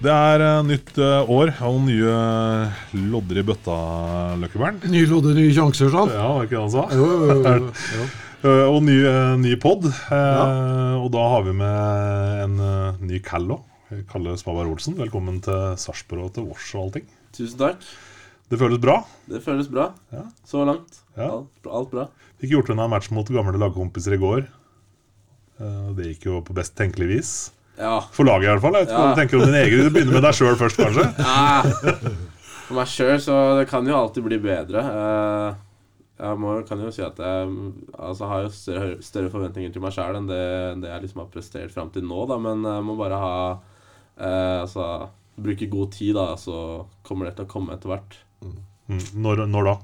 Det er eh, nytt eh, år og nye lodder i bøtta, Løkkebern. Nye lodder, nye sjanser, sånn. Ja, var ikke det han sa? Jo, jo, jo, jo. Eh, og ny, ny pod. Ja. Og da har vi med en ny Callo. Kalle Spaberg Olsen, Velkommen til Sarpsborg og til Vårs og allting. Tusen takk. Det føles bra. Det føles bra Ja. så langt. Ja. Alt, alt bra. Fikk gjort unna en match mot gamle lagkompiser i går. Eh, Det gikk jo på best tenkelig vis. Ja. For laget, i hvert fall. Jeg vet ikke hva du tenker om din egen. Du begynner med deg sjøl først, kanskje? For meg sjøl, så det kan jo alltid bli bedre. Eh, Jeg må, kan jo si at jeg altså, har jo større, større forventninger til meg sjøl enn det, det jeg liksom har prestert fram til nå, da. Men jeg må bare ha eh, Altså bruke god tid, da, så kommer det til å komme etter hvert. Mm. Når, når da?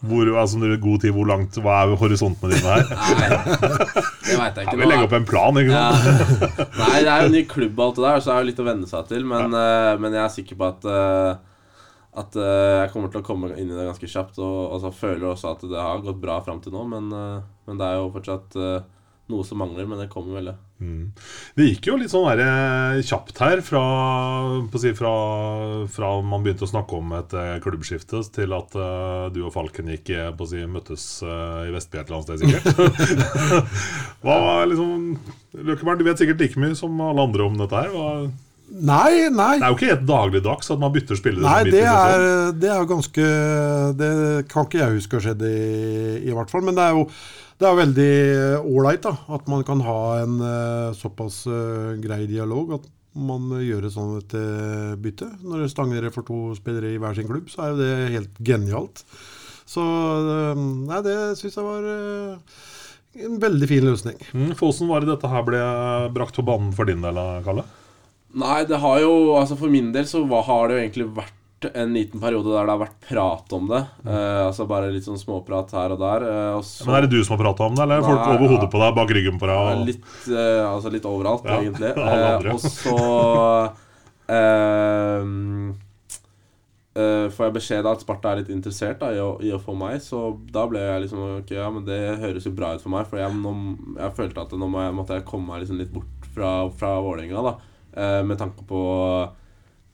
Hvor, altså, god tid, hvor langt Hva er horisontene dine her? Nei, det vet jeg Ja, ikke. vi legger opp en plan, ikke sant? Ja. Nei, det er jo en ny klubb og alt det der, så det er jo litt å venne seg til. Men, eh, men jeg er sikker på at eh, At eh, jeg kommer til å komme inn i det ganske kjapt. Og, og så føler jeg også at det har gått bra fram til nå, men, men det er jo fortsatt noe som mangler. Men det kommer vel, det. Det gikk jo litt sånn der, eh, kjapt her fra, si, fra, fra man begynte å snakke om et eh, klubbskifte, til at uh, du og Falken gikk på si, møttes uh, i Vestby et eller annet sted, sikkert. Hva var liksom Løkkeberg, du vet sikkert like mye som alle andre om dette her. Hva, Nei, nei. det er jo ikke helt dagligdags at man bytter spillere. Nei, det er, det er ganske Det kan ikke jeg huske har skjedd i, i hvert fall. Men det er jo det er veldig ålreit at man kan ha en eh, såpass eh, grei dialog. At man gjør et sånt eh, bytte. Når det stanger for to spillere i hver sin klubb, så er jo det helt genialt. Så eh, Nei, det syns jeg var eh, en veldig fin løsning. Mm, for Hvordan var det dette her ble brakt på banen for din del, Kalle? Nei, det har jo Altså For min del så hva, har det jo egentlig vært en liten periode der det har vært prat om det. Uh, altså bare litt sånn småprat her og der. Uh, så, Men Er det du som har prata om det, eller er folk Nei, over hodet ja. på deg, bak ryggen på deg? Og... Litt, uh, altså litt overalt, Ja, egentlig. og så får jeg beskjed av at Sparta er litt interessert da, i, å, i å få meg. Så da ble jeg liksom Ok, ja, men det høres jo bra ut for meg. For jeg, nå, jeg følte at nå må jeg, måtte jeg komme meg liksom litt bort fra, fra Vålerenga, da. Med tanke på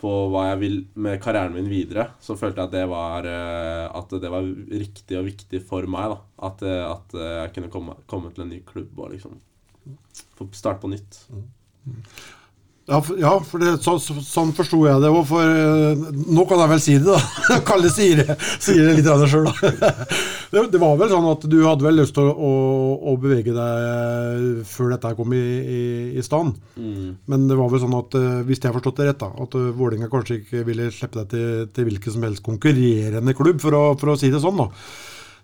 på hva jeg vil med karrieren min videre, så følte jeg at det var, eh, at det var riktig og viktig for meg. da At, eh, at eh, jeg kunne komme, komme til en ny klubb og liksom få starte på nytt. Ja, for, ja, for det, så, så, sånn forsto jeg det òg. For uh, nå kan jeg vel si det, da. Kalle sier sier det litt sjøl, da. Det, det var vel sånn at du hadde vel lyst til å, å, å bevege deg før dette kom i, i, i stand. Men det var vel sånn at, eh, hvis jeg har forstått det rett, da, at uh, Vålerenga kanskje ikke ville slippe deg til, til hvilken som helst konkurrerende klubb, for å, for å si det sånn. da.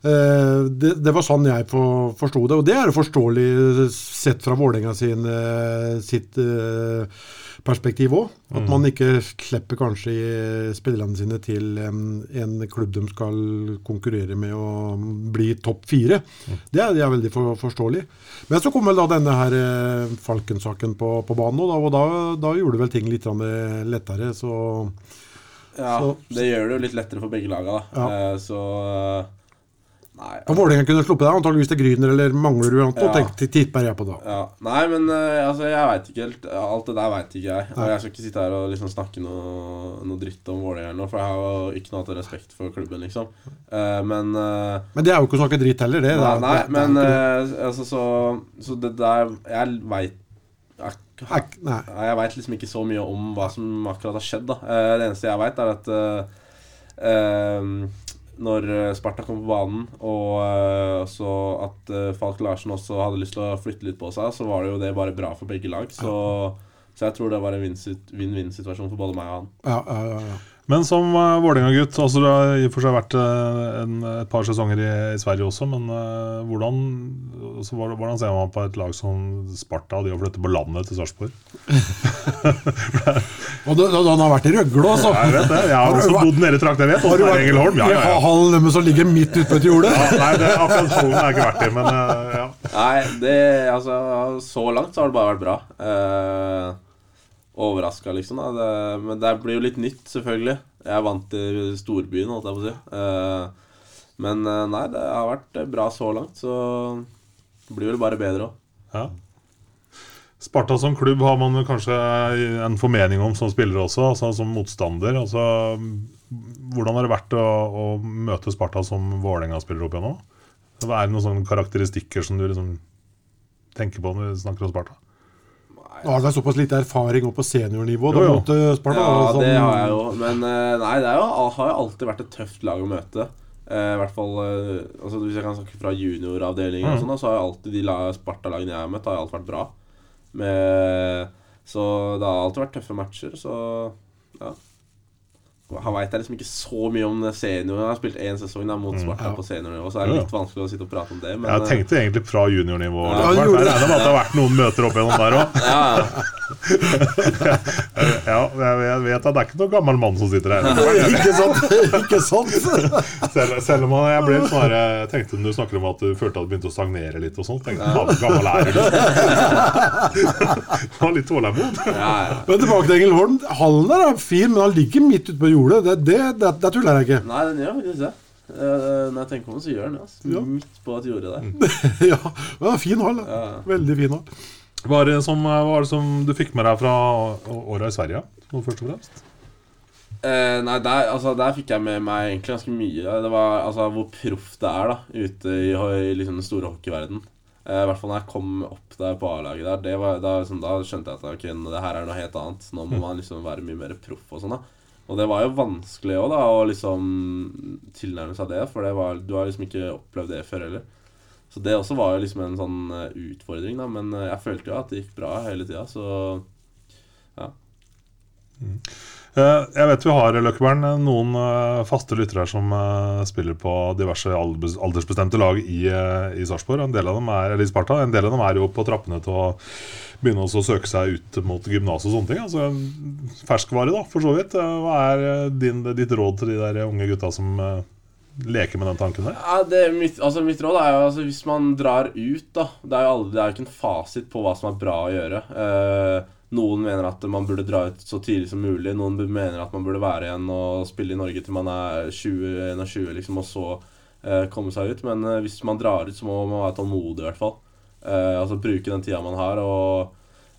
Eh, det, det var sånn jeg for, forsto det, og det er jo forståelig sett fra Vålerenga sin, eh, sitt eh, perspektiv òg. At man ikke slipper kanskje spillerne sine til en, en klubb de skal konkurrere med og bli topp fire. Det, er, det er veldig for, forståelig. Men så kom vel da denne her Falken-saken på, på banen, og da, og da, da gjorde vel ting litt lettere. Så Ja, Så- Det gjør det jo litt lettere for begge laga, da. Ja. Eh, så Nei. om Vålerenga kunne sluppet deg antageligvis til Gryner eller Manglerud, og Ja. tenkte, tipper jeg på da. Ja. Nei, men eh, altså, jeg veit ikke helt. Alt det der veit ikke jeg. Og jeg skal ikke sitte her og liksom snakke noe, noe dritt om Vålerenga nå, for jeg har jo ikke noe annet respekt for klubben, liksom. Uh, men uh, Men det er jo ikke å snakke dritt heller, det. Nei, nei det men det. eh, altså, så, så det der Jeg veit nei. jeg veit liksom ikke så mye om hva som akkurat har skjedd. da Det eneste jeg veit, er at uh, når eh, Sparta kom på banen, og eh, så at eh, Falk Larsen også hadde lyst til å flytte litt på seg, så var det jo det bare bra for begge lag. Så, så jeg tror det var en vinn-vinn-situasjon for både meg og han. Ja, ja, ja, ja. Men som uh, Vålerenga-gutt altså Du har i og for seg vært eh, en, et par sesonger i, i Sverige også, men uh, hvordan, altså, hvordan ser man på et lag som Sparta de å flytte på landet til Sarpsborg? Og da han har vært i Røgle, altså. Jeg vet det, jeg har også bodd nede i trakt, jeg vet. Har du vært Engelholm? Ja, ja, ja. hallen som ligger midt ute på et jorde? ja nei, det, akkurat Hallen har jeg ikke vært i, men uh, ja. Nei, det Altså, så langt så har det bare vært bra. Eh, Overraska, liksom. det, Men det blir jo litt nytt, selvfølgelig. Jeg er vant til storbyen, holdt jeg på å si. Uh, men uh, nei, det har vært bra så langt, så det blir vel bare bedre òg. Ja. Sparta som klubb har man kanskje en formening om som spiller også, altså som motstander. Altså, hvordan har det vært å, å møte Sparta som Vålerenga-spiller opp igjen nå? Er det noen sånne karakteristikker som du liksom tenker på når du snakker om Sparta? Nå har det såpass lite erfaring opp på seniornivå da, mot eh, Sparta. Ja, sånn. det har jeg jo. Men eh, nei, det er jo, har jo alltid vært et tøft lag å møte. Eh, I hvert fall altså Hvis jeg kan snakke fra junioravdelingen, og Mm. sånn, da, så har jo alltid de la- Sparta-lagene jeg har møtt, har jo alltid vært bra. Med, så det har alltid vært tøffe matcher, så ja. Han veit liksom ikke så mye om senior. Han har spilt én sesong da, mot Sparta ja. på seniornivå, så er det Mm. Litt vanskelig å sitte og prate om det. Men, Jeg tenkte egentlig fra juniornivå. Ja, du jeg regner med at det har vært noen møter opp igjennom der òg. ja, ja. Ja, jeg vet at det er ikke noen gammel mann som sitter her. ikke sant? ikke sant? Selv, selv om jeg ble sånn Jeg tenkte når du snakker om at du følte at det begynte å stagnere litt og sånn, Tenkte jeg, gammel er du? Var litt tålmod. ja, ja. Men tilbake til Engelholm. Hallen der er fin, men han ligger midt ute på jordet. Det, det, det, det tuller jeg ikke. Nei, den gjør faktisk det. Eh, når jeg tenker om det, så gjør den det. Altså. Ja. Midt på et jorde der. ja, ja, fin hall. Ja. Veldig fin hall. Hva er det som, hva er det som du fikk med deg fra åra i Sverige? først og fremst? Eh, nei, der, altså, der fikk jeg med meg egentlig ganske mye. Det var altså, hvor proff det er da ute i, i liksom, den store hockeyverdenen. Eh, I hvert fall når jeg kom opp der på A-laget der, det var, da, liksom, da skjønte jeg at okay, det her er noe helt annet. Nå må man liksom være mye mer proff og sånn. da Og det var jo vanskelig òg, da, å liksom tilnærme seg det. For det var, du har liksom ikke opplevd det før heller. Så det også var jo liksom en sånn eh, utfordring, da. Men eh, jeg følte jo at det gikk bra hele tida, så Eh, Jeg vet vi har Løkkeberg, noen eh, faste lyttere som eh, spiller på diverse aldersbestemte lag i, eh, i Sarpsborg. En del av dem er eller i Sparta. En del av dem er jo på trappene til å begynne å søke seg ut mot gymnas og sånne ting. Altså ferskvare, da, for så vidt. Eh, Hva er eh, din, ditt råd til de der unge gutta som eh, leker med den tanken der? Ja, mitt, altså mitt råd er jo altså, hvis man drar ut, da Det er jo aldri, det er ikke en fasit på hva som er bra å gjøre. Eh, noen mener at man burde dra ut så tidlig som mulig. Noen mener at man burde være igjen og spille i Norge til man er 20-21, liksom, og så eh, komme seg ut. Men eh, hvis man drar ut, så må man være tålmodig, i hvert fall. Eh, altså bruke den tida man har, og,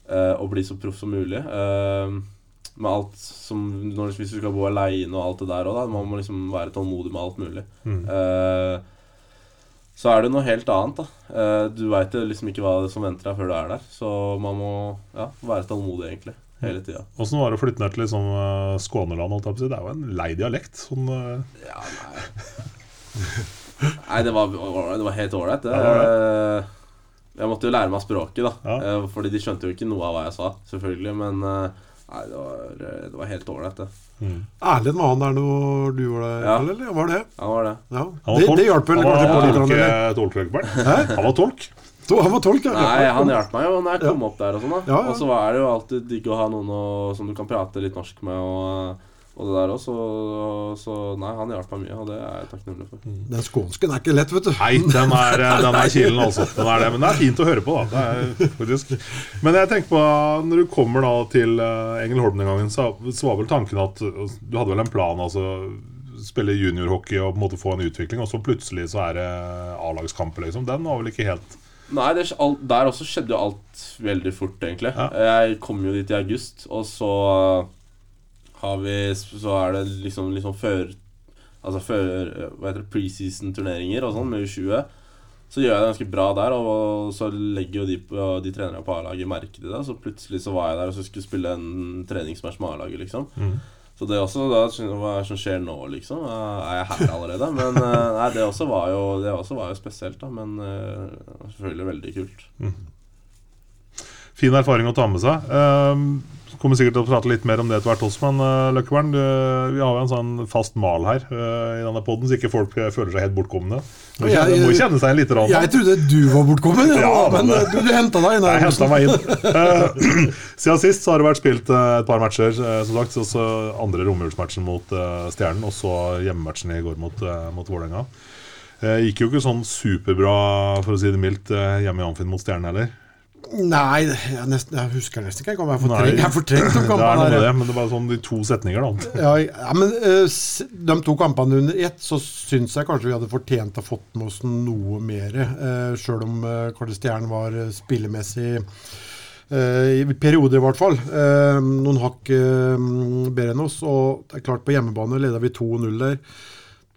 eh, og bli så proff som mulig. Eh, med alt som når, Hvis du skal bo aleine og alt det der òg, da. Man må liksom være tålmodig med alt mulig. Eh, så er det noe helt annet, da. Eh, du veit liksom ikke hva som venter deg før du er der. Så man må ja, være tålmodig, egentlig. Hele tida. Åssen var det å flytte ned til liksom, eh, Skåneland? holdt jeg? Det er jo en lei dialekt. Sånn, uh... Ja, nei Nei, det var, det var helt ålreit, det. Ja, Jeg måtte jo lære meg språket, da. Fordi de skjønte jo ikke noe av hva jeg sa, selvfølgelig. Men nei, det var, det var helt ålreit, det. Erlend, var han der når du gjorde det, Ja. eller? Var det? Ja, var det. Ja. han var Det, det hjalp vel Han var- kanskje på han litt? var tolk, tolk, Han var tolk. To- Han var tolk, ja. Nei, han hjalp meg jo når jeg kom opp der og sånn, da. Ja, ja. Og så er det jo alltid digg å ha noen å, som du kan prate litt norsk med, og, og det der også. Så, så nei, han hjalp meg mye, og det er jeg takknemlig for. Den skånsken er ikke lett, vet du. Nei, den er, den er kilen, altså. Den er det. Men det er fint å høre på, da. Det er, faktisk. Men jeg tenker på, når du kommer da til Engel Engelholm den gangen, så, var vel tanken at uh, du hadde vel en plan, altså spille juniorhockey og på en måte få en utvikling, og så plutselig så er det A-lagskamper, liksom. Den var vel ikke helt Nei, det, alt, der også skjedde jo alt veldig fort, egentlig. Ja. Jeg kom jo dit i august, og så vi Så er det liksom, liksom før Altså før Hva heter det preseason-turneringer og sånn med U20. Så gjør jeg det ganske bra der, og så legger jo de, de trenerne på A-laget merke til det. Så plutselig så var jeg der og så skulle spille en treningsmatch med A-laget, liksom. Så det også da Hva er det som skjer nå, liksom? Er jeg her allerede? Men uh, nei, det også var jo, det også var jo spesielt, da. Men uh, selvfølgelig veldig kult. fin erfaring å ta med seg. Um, kommer sikkert til å prate litt mer om det etter hvert også, men uh, Løkkevern, vi har jo en sånn fast mal her uh, i denne poden, så ikke folk uh, føler seg helt bortkomne. Må kjenne, må kjenne seg litt rann. Jeg trodde du var bortkommen, ja, Ja, men men- eh, du, du henta deg inn. Jeg henta meg inn. Eh, siden sist så har det vært spilt eh, et par matcher. eh, som sagt, så- så Andre romjulsmatchen mot eh, Stjernen, og så hjemmematchen i går mot, mot Vålerenga. Det gikk jo ikke sånn superbra, for å si det mildt, eh, hjemme i Amfinn mot Stjernen heller. Nei, jeg, nesten, jeg husker nesten ikke. Jeg har fortrengt jeg fortrengt de Det er noe med det, men det bare sånn de to setninger, da. Ja, ja, men eh, de to kampene under ett, så syns jeg kanskje vi hadde fortjent å fått med oss noe mer. Uh, Sjøl om uh, kanskje Stjernen var eh, spillemessig eh, i perioder i hvert fall. eh, noen hakk eh, bedre enn oss. Og det er klart, på hjemmebane leda vi 2-0 der.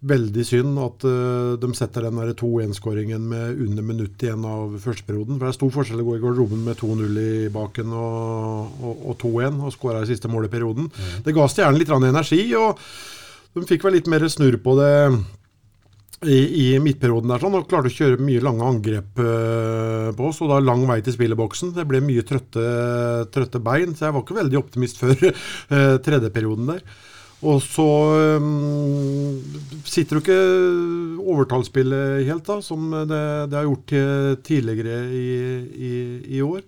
Veldig synd at uh, de setter den 2-1-skåringen med under minutt igjen av førsteperioden. For Det er stor forskjell å gå i garderoben med 2-0 i baken og, og, og 2-1 og skåre i siste mål i perioden. Det ga Stjernen litt energi, og de fikk vel litt mer snurr på det i, i midtperioden der sånn, og klarte å kjøre mye lange angrep uh, på oss, og da lang vei til spilleboksen. Det ble mye trøtte, trøtte bein, så jeg var ikke veldig optimist før uh, tredje perioden der. Og så um, sitter jo ikke overtallsspillet helt, da, som det, det har gjort eh, tidligere i, i, i år.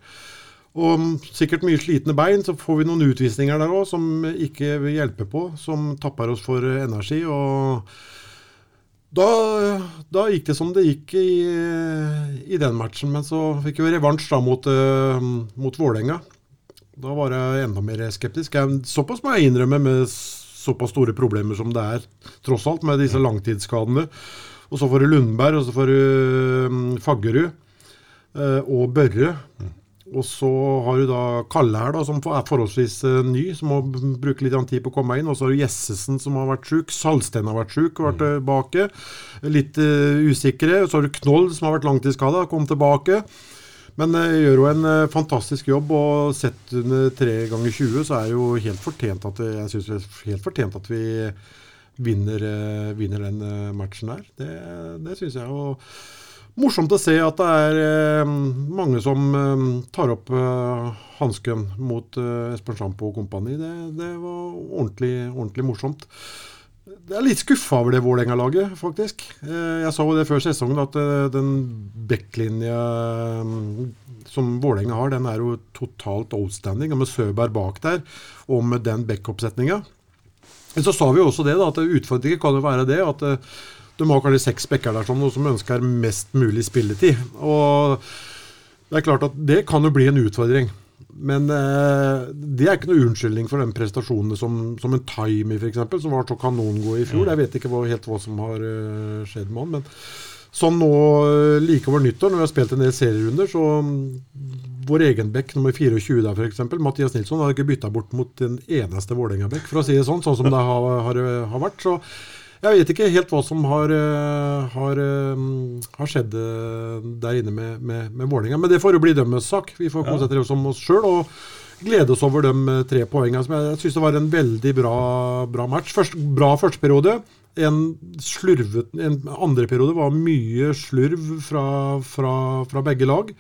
Og um, sikkert mye slitne bein, så får vi noen utvisninger der òg som ikke vil hjelpe på, som tapper oss for eh, energi. og da, da gikk det som det gikk i, i den matchen, men så fikk vi revansj da mot, uh, mot Vålerenga. Da var jeg enda mer skeptisk. Jeg, såpass må jeg innrømme med såpass store problemer som det er, tross alt, med disse langtidsskadene. Og så får du Lundberg, og så får du um, Faggerud eh, og Børre. Og så har du da Kalle her, da, som er forholdsvis eh, ny, som må bruke litt tid på å komme inn. Og så har du Jessesen, som har vært sjuk. Salsten har vært sjuk og vært tilbake. Litt eh, usikre. Så har du Knoll, som har vært langtidsskada, kom tilbake. Men eh, gjør jo en eh, fantastisk jobb, og sett under 3 ganger 20 så er det jo helt fortjent at jeg synes det er helt fortjent at vi vinner, eh, vinner den eh, matchen der. Det, det syns jeg. Og morsomt å se at det er eh, mange som eh, tar opp eh, hansken mot eh, Espen Sjampo og kompani. Det, det var ordentlig, ordentlig morsomt. Jeg er litt skuffa over det Vålerenga-laget, faktisk. Eh, Jeg sa jo det før sesongen, at eh, den backlinja mm, som Vålerenga har, den er jo totalt outstanding. Og med Søberg bak der, og med den backoppsetninga. Så sa vi jo også det, da, at utfordringen kan jo være det at eh, de har kanskje seks backer der sånn, som ønsker mest mulig spilletid. Og det er klart at det kan jo bli en utfordring. Men eh, det er ikke noe unnskyldning for den prestasjonen som, som en Taimi f.eks., som var så kanongod i fjor. Jeg vet ikke hva, helt hva som har uh, skjedd med han. Men sånn nå eh, like over nyttår, når vi har spilt en del serierunder, så mm, vår egen bekk nummer 24 der f.eks., Mathias Nilsson, har ikke bytta bort mot den eneste Vålerenga-bekk, for å si det sånn, sånn som det har, har, har vært. så jeg vet ikke helt hva som har, eh, har, eh, har skjedd eh, der inne med, med, med Vålerenga. Men det får jo bli deres sak. Vi får konsentrere oss om oss sjøl og glede oss over de tre poengene. Som jeg syns det var en veldig bra, bra match. Først, bra første periode. En slurvet En andre periode var mye slurv fra, fra, fra begge lag.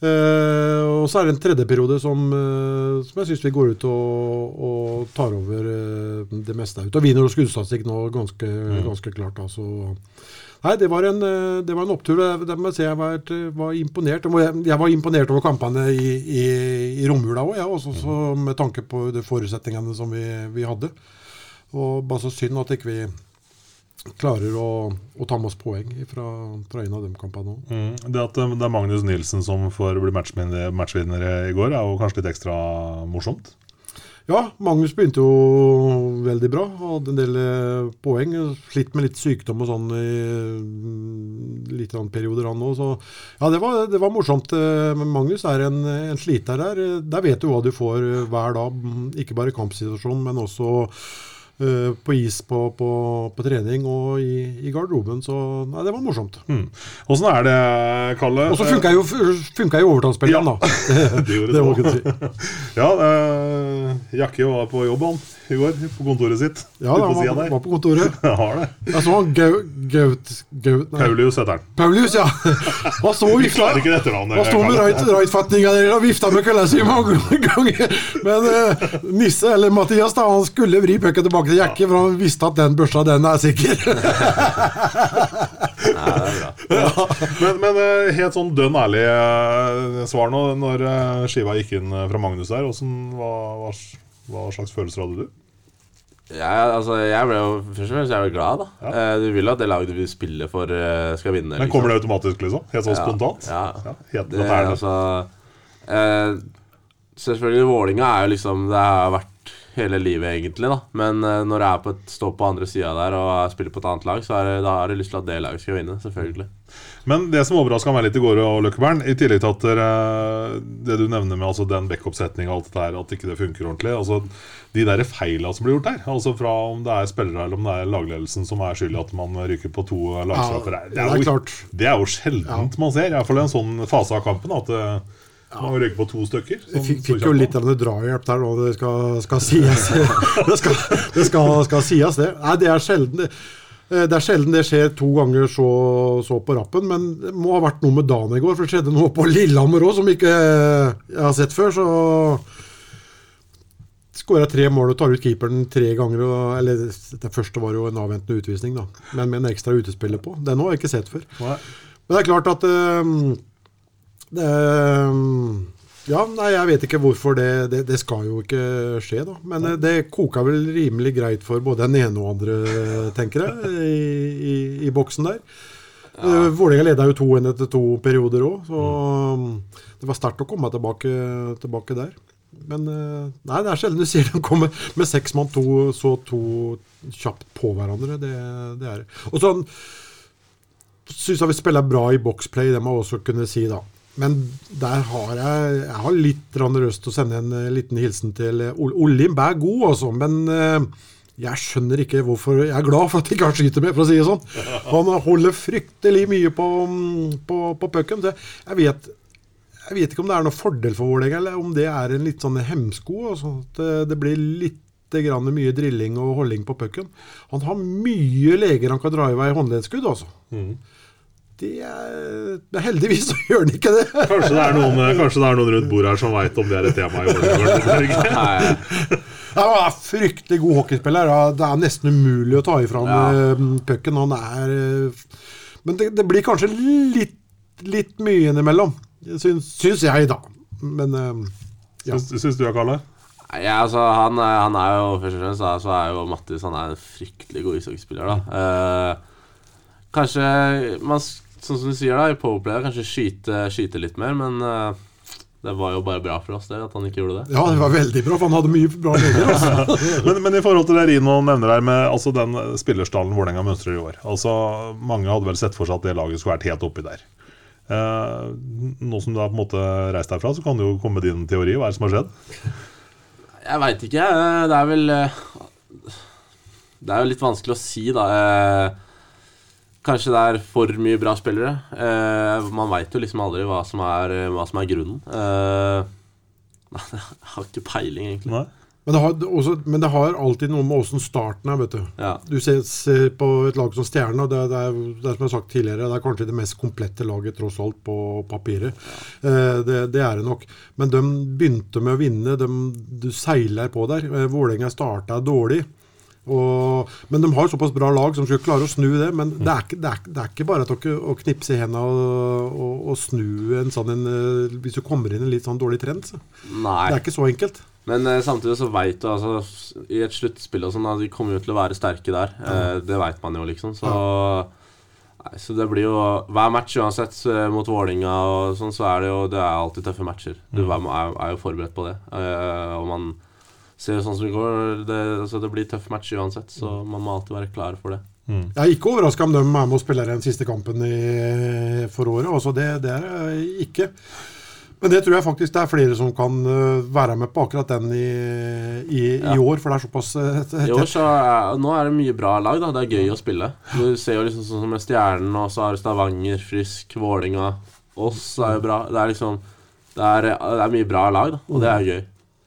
Eh, og så er det en tredje periode som, uh, som jeg syns vi går ut og, og tar over uh, det meste ut. Og vinner og skuddstatistikk nå ganske, ganske klart. Da, så. Nei, det var en, det var en opptur. Det, må jeg si jeg var, var imponert. Jeg, var imponert over kampene i, i, i romjula òg, ja, også, så med tanke på de forutsetningene som vi, vi hadde. Og bare så synd at ikke vi klarer å, å ta med oss poeng fra, fra en av de kampene òg. Mm. Det at eh, det er Magnus Nilsen som får bli matchvinner, i går, er jo kanskje litt ekstra morsomt? Ja, Magnus begynte jo veldig bra. Hadde en del eh, poeng. Slitt med litt sykdom og sånn i mm, litt perioder, han òg. Så ja, det var, det var morsomt. eh, Men Magnus er en, en sliter der. Der vet du hva du får hver dag. Ikke bare i kampsituasjonen, men også eh, på is på, på, på trening og i, i garderoben. Så nei, det var morsomt. Mm. Åssen er det, Kalle? Og så funka jo, funka jo overtallsspilleren, da. Det gjorde det må jeg kunne si. Ja, eh, Jakke var på jobb, han. i går på kontoret sitt. Ja, han da, var, var på kontoret. Jeg har det. Jeg så han Gaut Gaut... Gaut. Paulius heter han. Paulius, ja. Han sto og Vi vifta. ikke dette navnet. Han sto med right, right-fatninga der og vifta med kølla si mange ganger. Men uh, Nisse, eller Mathias, da, han skulle vri pucken tilbake til Jakke, for han visste at den børsa, den er sikker. Men, men eh, helt sånn dønn ærlig eh, svar nå. Når eh, skiva gikk inn fra Magnus der, hvordan, hva, hva, hva slags følelser hadde du? Ja, altså, jeg ble jo først og fremst jeg ble glad, da. Ja. Eh, du vil jo at det laget du vil spille for, skal vinne. Men Kommer det automatisk, liksom? Helt sånn Ja, spontant? ja. helt Det, altså, eh, selvfølgelig, Vålinga er jo liksom Det har vært hele livet, egentlig, da. Men uh, når jeg er på et, står på andre sida der og spiller på et annet lag, så er det, da har jeg lyst til at det laget skal vinne. Selvfølgelig. Men det som overraska meg litt i går, og Løkkebern, i tillegg til at dere, det du nevner med altså den backup-setninga og alt det der, at ikke det funker ordentlig altså De der feila som blir gjort der, altså fra om det er spillere eller om det er lagledelsen som er skyld i at man ryker på to lagstraffer, Ja, det, det er jo, det sjeldent man ser. Iallfall i en sånn fase av kampen. At eh, man røyker på to stykker. Jeg fikk, fikk jo litt av en drahjelp der nå, det skal, skal sies. Det skal, det skal, skal sies, det. Nei, det er sjelden det. Eh, Det er sjelden det skjer to ganger så, så på rappen, men det må ha vært noe med dagen i går. For det skjedde noe på Lillehammer òg som ikke eh, jeg har sett før. Så skåra tre mål og tar ut keeperen tre ganger. Og, eller det første var jo en avventende utvisning, da. Men med en ekstra utespiller på. Den har jeg ikke sett før. Men det er klart at det, Ja, nei, jeg vet ikke hvorfor det, det Det skal jo ikke skje, da. Men eh, det koka vel rimelig greit for både den ene og andre, tenker jeg, i, i, i boksen der. Ja. Vålerenga leda jo 2-1 etter to perioder òg, så mm. det var sterkt å komme tilbake, tilbake der. Men eh, nei, det er sjelden du sier de kommer med seks mann to, så to kjapt på hverandre. Det, det er det. Og sånn syns jeg vi spiller bra i boxplay, det må jeg også kunne si, da. Men der har jeg, jeg har litt røst til å sende en eh, liten hilsen til eh, Bær, Olimb er god, altså, men eh, jeg skjønner ikke hvorfor Jeg er glad for at ikke har skyter med, for å si det sånn. Han holder fryktelig mye på, på, på pucken. Jeg vet, jeg vet ikke om det er noen fordel for Vålerenga, eller om det er en litt sånn hemsko. Altså, at det, blir litt grann mye drilling og holding på pucken. Han har mye leger han kan dra i vei håndleddskudd, altså. Det er, heldigvis så gjør den ikke det. Kanskje det, er noen, det er noen rundt bordet her som veit om det er et tema i Vålerenga. Han er fryktelig god hockeyspiller. Det er nesten umulig å ta ifra han Ja. eh, pucken. Han er eh, Men det, det blir kanskje litt, litt mye innimellom. Syns, syns jeg, da. Men eh, ja. Syns, syns du, Karle? Nei, ja, altså, han, han er jo først og fremst så er jo Mattis han er en fryktelig god ishockeyspiller. da uh, Kanskje man, Sånn som du sier, da i Powerplay kanskje skyte, skyte litt mer, men uh, det var jo bare bra for oss det at han ikke gjorde det. ja, det var veldig bra, for han hadde mye bra leger. Altså. Men, men i forhold til det Rino nevner her med altså den spillerstallen Vålerenga mønstrer i år altså Mange hadde vel sett for seg at det laget skulle vært helt oppi der. Uh, nå som du har på en måte reist derfra, så kan det jo komme med din teori. Hva er det som har skjedd? Jeg veit ikke. eh, Det er vel eh, Det er jo litt vanskelig å si, da. Eh, Kanskje det er for mye bra spillere. Eh, Man veit jo liksom aldri hva som er, hva som er grunnen. Eh, jeg har ikke peiling, egentlig. Nei? Men, det har, også, men det har alltid noe med åssen starten er, vet du. Ja. Du ser, ser på et lag som Stjerna, det, det, er, det er som jeg har sagt tidligere, det er kanskje det mest komplette laget tross alt på papiret. Eh, det, det er det nok. Men de begynte med å vinne. De, du seiler på der. Eh, Vålerenga starta dårlig. Og, men de har jo såpass bra lag som skal klare å snu det. Men det er det er, det er ikke bare dere, å knipse i hendene og, og, og snu en sånn en, eh, Hvis du kommer inn i en litt sånn dårlig trend. Så. Nei. Det er ikke så enkelt. Men eh, samtidig så veit du altså I et sluttspill og sånn at De kommer jo til å være sterke der. Eh, det veit man jo, liksom. Så Nei, så det blir jo Hver match uansett mot Vålinga og sånn, så er det jo Det er alltid tøffe matcher. Du er, er, er jo forberedt på det. Eh, og man ser jo sånn som det går det, altså, det blir tøff match uansett, så man må alltid være klar for det. Jeg er ikke overraska om de er med og spiller den siste kampen i, for året. Altså det, det er jeg ikke. Men det tror jeg faktisk det er flere som kan øh, være med på akkurat den i, i, Ja. i år, for det er såpass øh. I år så er, Nå er det mye bra lag. da Det er gøy å spille. Du ser jo liksom sånn som med Stjernen, og så har du Stavanger, Frisk, Vålinga Oss er jo bra. Det er liksom Det er, det er mye bra lag, da og det er gøy.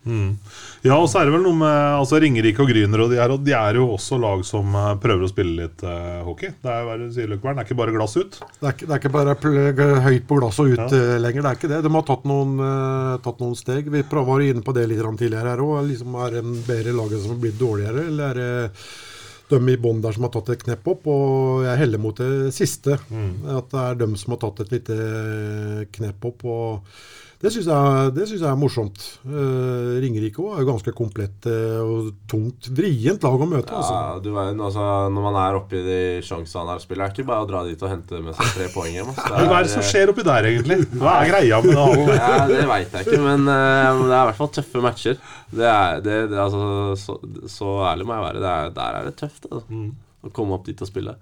Ja, og så er det vel noe med altså Ringerike og Gryner og de, her, og de er jo også lag som eh, prøver å spille litt uh, hockey. Det er, det sier, Løkkvern, det er ikke bare glass ut. Det er, ikke, det er ikke bare høyt på glasset og ut Ja. eh, lenger. Det er ikke det. De har tatt noen, uh, tatt noen steg. Vi var inne på det litt tidligere her òg. Liksom, er det bedre laget som har blitt dårligere, eller er det de i bånn der som har tatt et knepp opp? Og jeg heller mot det siste. At det er dem som har tatt et lite knepp opp. og det syns jeg, synes jeg er morsomt. Uh, Ringerike òg er jo ganske komplett uh, og tungt, vrient lag å møte. altså. Ja, du vet, altså, Når man er oppe i de sjansene der og spiller, er det ikke bare å dra dit og hente med seg tre poeng hjem. Altså. Hva er det som skjer oppi der, egentlig? Hva er greia med det? Ja, Det veit jeg ikke, men uh, det er i hvert fall tøffe matcher. Det er, det, det, altså, så, så ærlig må jeg være. Det er, der er det tøft altså. å komme opp dit og spille.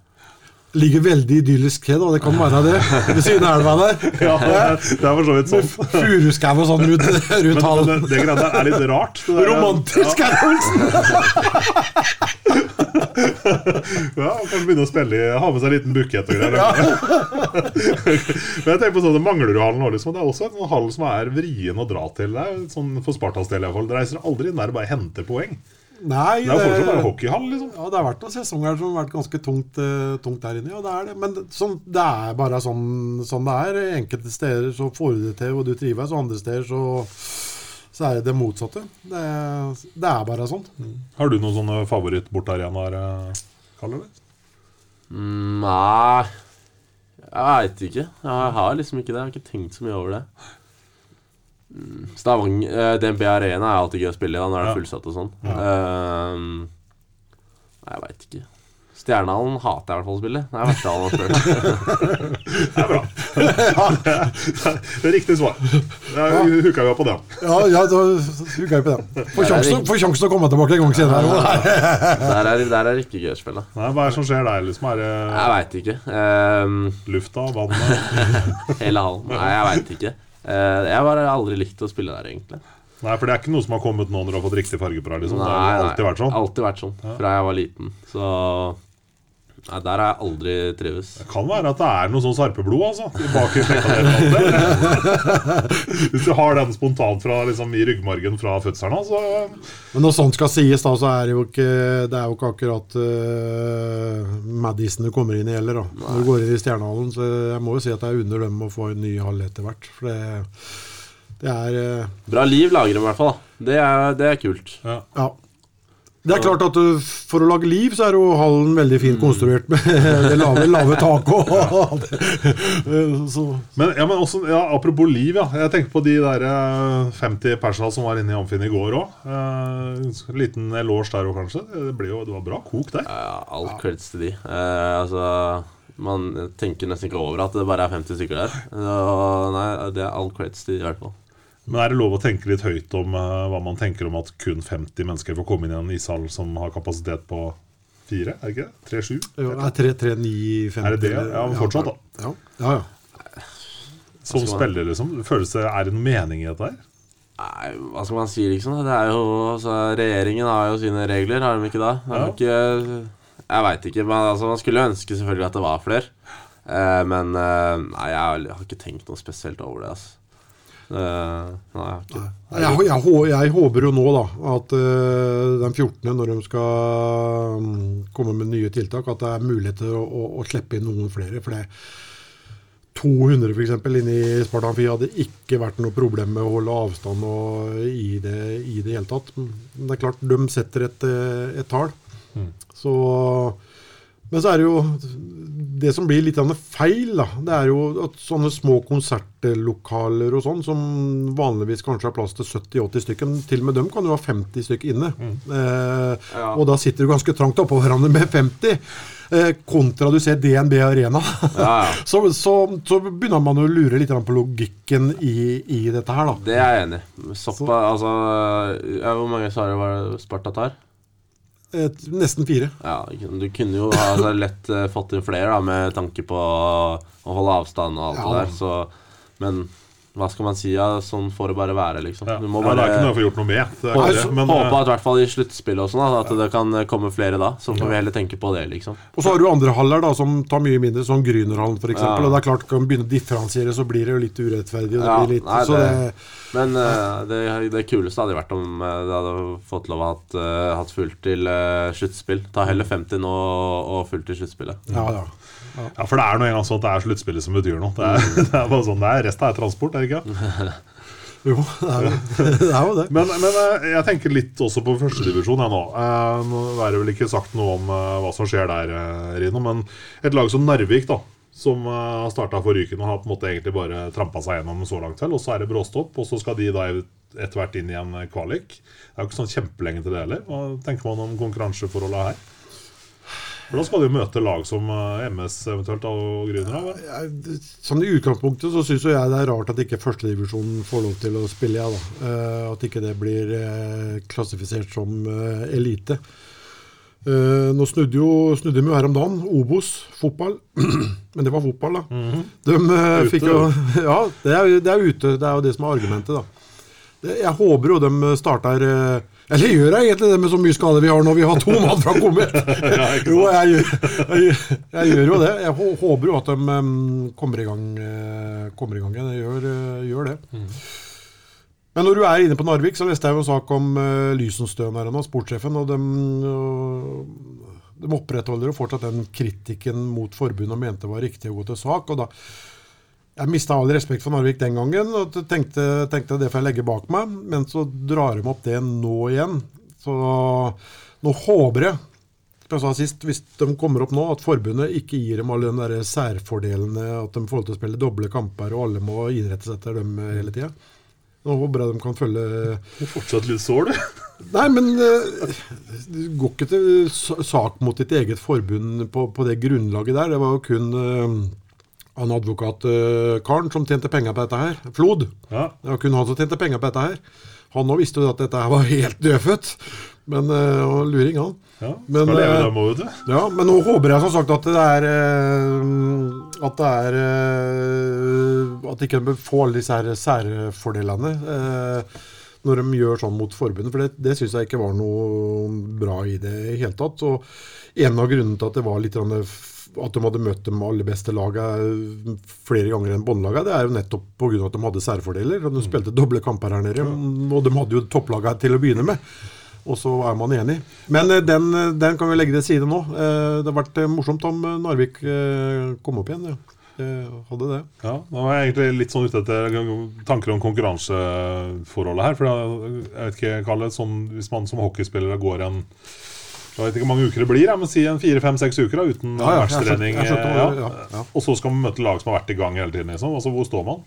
Ligger veldig idyllisk til, da. Det kan være det. Ved siden av elva der. Ja, det er det er for så vidt sånn. furuskau og sånn rundt, rundt Men det, det greia der er litt rart. Det der- Romantisk! Ja, ja Kanskje begynne å spille i Ha med seg en liten bukett og greier. Men jeg tenker på sånn, Manglerudhallen nå liksom. Det er også en hall som er vrien å dra til. Det er sånn For Spartas del iallfall. Dere reiser aldri inn der og bare henter poeng. Nei, Det er jo fortsatt bare hockeyhall, liksom. Ja, det har vært noen sesonger som har vært ganske tungt, uh, tungt der inne. Ja, det er det. Men sånn, det er bare sånn, sånn det er. Enkelte steder så får du det til, og du trives, og andre steder så, så er det det motsatte. Det, det er bare sånn. Har du noen sånne favorittbortarenaer, Karl? eh, Kalle? eller? Mm, nei Jeg veit ikke. Jeg har liksom ikke det. Jeg har ikke tenkt så mye over det. Mm, Stavanger eh, DNB Arena er alltid gøy å spille i. da Når det Ja. er fullsatt og sånn. Ehm, nei, jeg veit ikke. Stjernehallen hater jeg i hvert fall å spille. Det er verste hallen å spille. Det er bra. det er riktig svar. Da hooka vi opp på den. Ja, ja da hooka jeg på den. Får sjansen, får sjansen å komme tilbake en gang senere. Der er, der er det ikke gøy å spille. Nei, hva er det som skjer der? liksom? Er det Jeg veit ikke. Um, lufta? Vannet? hele hallen. Nei, jeg veit ikke. Eh, jeg har bare aldri likt å spille der, egentlig. Nei, for det er ikke noe som har kommet nå når du har fått riktig farge på deg? liksom. Nei, det har alltid vært sånn. Alltid vært sånn, fra jeg var liten. Så Nei, der har jeg aldri trives. Det kan være at det er noe sånn sarpeblod, altså. Bak i. Hvis du har den spontant fra, liksom, i ryggmargen fra fødselen av, så Men når sånt skal sies, da, så er det jo ikke, det er jo ikke akkurat uh, Madison du kommer inn i heller. da. Når du går inn i Stjernehallen. Så jeg må jo si at jeg under dem å få en ny hall etter hvert. For det, det er uh... Bra liv lager de i hvert fall. Det er, det er kult. Ja. Det er klart at For å lage liv så er jo hallen veldig fint konstruert med det lave, lave taket. og- så, Men, ja, men også, ja, apropos liv, ja. Jeg tenker på de der eh, 50 persa som var inne i Amfinn i går òg. en liten eloge der òg, kanskje. Det, ble jo, det var bra kok der. Ja, all creds til de. Eh, altså Man tenker nesten ikke over at det bare er 50 stykker der. Så, nei, det er all creds til de, i hvert fall. Men er det lov å tenke litt høyt om eh, hva man tenker om at kun 50 mennesker får komme inn i en ishall som har kapasitet på fire? Er det ikke det? Tre-sju? jo, det er 3, 3, 9, 50 Er det det? Ja, men fortsatt, da. Ja, ja, ja. Som spiller, liksom. Føles det, Er det noen mening i dette her? Nei, hva skal man si, liksom? Det er jo, altså, regjeringen har jo sine regler, har de ikke da? Er ikke, jeg veit ikke. Men altså, man skulle ønske selvfølgelig at det var flere. Eh, men eh, nei, jeg har ikke tenkt noe spesielt over det. Altså. Eh, nei, jeg. Jeg, jeg, jeg håper jo nå da at eh, den 14., når de skal mm, komme med nye tiltak, at det er mulighet til å, å, å slippe inn noen flere. For det 200 f.eks. inne i Spartan 4 hadde ikke vært noe problem med å holde avstand og i det i det hele tatt. Men det er klart, de setter et, eh, et tall. Så men så er det jo Det som blir litt feil, da, det er jo at sånne små konsertlokaler og sånn, som vanligvis kanskje har plass til 70-80 stykker, til og med dem kan jo ha 50 stykker inne. Eh, Ja. Og da sitter du ganske trangt oppå hverandre med 50. Eh, kontra du ser DNB Arena. Ja, ja. så, så, så begynner man å lure litt på logikken i, i dette her, da. Det er jeg enig i. Altså Hvor mange svarer var det Sparta tar? Et, nesten fire. Ja, Du kunne jo ha altså, lett eh, fått inn flere, da, med tanke på å holde avstand og alt Ja. det der. Så, men hva skal man si? Ja, sånn får det bare være, liksom. Ja. Du må ja, det bare er ikke noe jeg får gjort noe med. Det er håpe, ikke det. Men, håpe eh, at i hvert fall i sluttspillet og sånn, at det kan komme flere da. Så får vi heller tenke på det, liksom. Og så har du andre haller da, som tar mye mindre, som Grünerhallen f.eks. Ja. Og det er klart, kan begynne å differensiere, så blir det jo litt urettferdig. Og det Ja, blir litt, nei, så det- det, Men eh, det, det kuleste hadde vært om eh, det hadde fått lov å ha hatt, hatt fullt til uh, sluttspill. Ta heller 50 nå og fullt til sluttspillet. Ja, ja. Ja, For det er nå engang sånn at det er sluttspillet som betyr noe. Det er, det er bare sånn det er. Resten er transport, er det ikke? Jo, det er jo det. Er jo det. Men, men eh, jeg tenker litt også på førstedivisjon nå. Eh, Nå er det vel ikke sagt noe om eh, hva som skjer der, Rino. Men et lag som Narvik, da, som har starta for Ryken og har på en måte egentlig bare trampa seg gjennom så langt, til. Og så er det bråstopp, og så skal de da etter hvert inn i en kvalik. Det er jo ikke sånn kjempelenge til det heller. Hva tenker man om konkurranseforholdet her? For da skal de møte lag som eh, MS eventuelt og Grüner. Jeg- Sånn I utgangspunktet så syns jeg det er rart at ikke førstedivisjonen får lov til å spille, ja, da. Eh, at ikke det blir eh, klassifisert som elite. Nå snudde jo snudde de jo her om dagen. Obos, fotball. Men det var fotball, da. De eh, Ute, fikk jo Ja, det er, det er ute. Det er jo det som er argumentet, da. Jeg håper jo de starter Eller gjør jeg egentlig det med så mye skade vi har når vi har to mann fra Komet? jo, jeg, gjør- jeg, jeg gjør jo det. Jeg håper jo at de um, kommer i gang uh, Kommer i gang igjen. Jeg gjør, uh, gjør det. Men når du er inne på Narvik, så leste jeg jo en sak om uh, Lysenstøen her nå, sportssjefen. og de, Uh, de opprettholder jo fortsatt den kritikken mot forbundet og mente var riktig å gå til sak. og da jeg mista all respekt for Narvik den gangen og tenkte, tenkte det får jeg legge bak meg. Men så drar de opp det nå igjen. Så nå håper jeg, som jeg sa sist, hvis de kommer opp nå, at forbundet ikke gir dem alle de der særfordelene, at de får til å spille doble kamper og alle må innrette seg etter dem eh, hele tida. Nå håper jeg de kan følge Du er fortsatt litt sår, du. Nei, men eh, du går ikke til sak mot ditt eget forbund på, på det grunnlaget der. Det var jo kun eh, han advokatkaren som tjente penger på dette her. Flod. Ja. Det var kun han som tjente penger på dette her. Han òg visste jo at dette her var helt dødfødt. Men eh, og luring, han. Ja, Men, skal leve eh, dem òg, vet du. Ja, men nå håper jeg som sagt at det er eh, At det er eh, At de ikke får alle disse her særfordelene eh, når de gjør sånn mot forbundet. For det, det syns jeg ikke var noe bra i det i hele tatt. Og en av grunnene til at det var litt at de hadde møtt de aller beste lagene flere ganger enn båndlagene, det er jo nettopp pga. at de hadde særfordeler. De spilte doble kamper her nede, og de hadde jo topplagene til å begynne med. Og så er man enig. Men eh, den, eh, den kan vi legge til side nå. Eh, Det har vært eh, morsomt om eh, Narvik eh, kom opp igjen. Ja. Hadde det. Ja, Nå var jeg egentlig litt sånn ute etter tanker om konkurranseforholdet her. For jeg vet ikke, Kalle, sånn, hvis man som hockeyspiller går en Jeg vet ikke hvor mange uker det blir, jeg, men si en fire-fem-seks uker da, uten Ja, ja, hva- ja. ja, ja. Og så skal man møte lag som har vært i gang hele tiden. Liksom. Altså, hvor står man?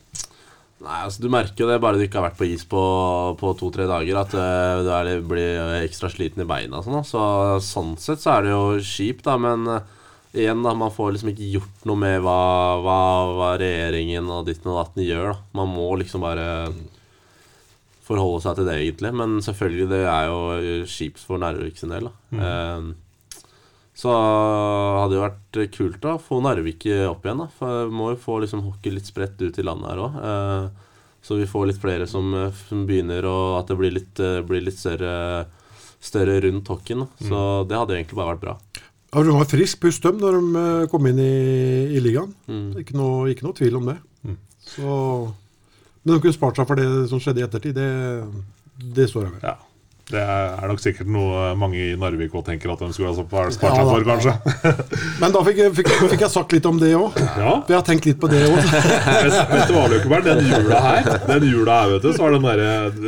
Nei, altså Du merker jo det bare du ikke har vært på is på, på to-tre dager, at uh, du er, blir ekstra sliten i beina. Sånn, så, sånn sett så er det jo kjipt, da, men uh, igjen, da, man får liksom ikke gjort noe med hva, hva, hva regjeringen og ditten og datten gjør. da. Man må liksom bare forholde seg til det, egentlig. Men selvfølgelig, det er jo kjipt for Narvik sin del. da. Eh, så hadde det vært kult da, å få Narvik opp igjen. da For Vi må jo få liksom hockey litt spredt ut i landet her òg. Eh, så vi får litt flere som, eh, som begynner, og at det blir litt, eh, blir litt større, større rundt hockeyen. da. Så det hadde egentlig bare vært bra. Ja, De var frisk pust dem når de eh, kom inn i, i ligaen. Mm. Ikke, noe, ikke noe tvil om det. Så, men de kunne spart seg for det som skjedde i ettertid. Det, det står jeg ved. Ja. Det er nok sikkert noe mange i Narvik også tenker at de skulle ha spart Ja, seg ja, for, kanskje. Men da fikk, jeg- fikk, fikk jeg sagt litt om det òg. Ja. For jeg har tenkt litt på det òg. Vet, vet du hva, Løkkeberg? Den jula her, Den jula her, vet du, så har den der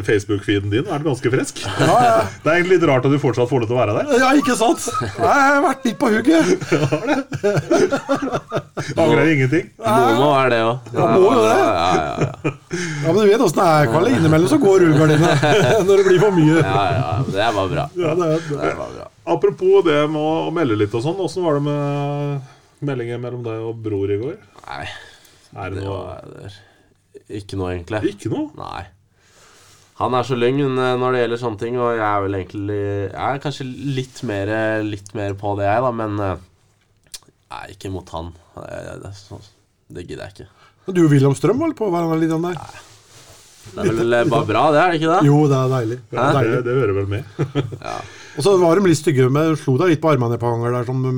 Facebook-feeden din vært ganske frisk. Ja, ja. Det er egentlig litt rart at du fortsatt får lov til å være der. ja, ikke sant? Nei, Jeg har vært litt på hugget. Angrer ingenting. Nå må være det òg. Ja, må jo det. Ja, ja, ja. Ja, Men du vet åssen det er, Kalle. Innimellom så går rullegardina når det blir for mye. ja, ja, det var bra. Ja, det det. Det var bra. Apropos det med å melde litt og sånn, åssen var det med meldingen mellom deg og bror i går? Nei, Er det det noe var det ikke noe, egentlig. Ikke noe? Nei. Han er så lugn eh, når det gjelder sånne ting, og jeg er vel egentlig Jeg er kanskje litt mer, litt mer på det, jeg, da, men eh, Nei, ikke mot han. Det, det, det, det gidder jeg ikke. du og Wilhelm Strøm holdt på å være litt den der? Det er vel eh, bare bra, det, er det ikke det? Jo, det er deilig. Det er Det, det hører vel med. Og så var de litt stygge med Slo deg litt på armene et par ganger der, som de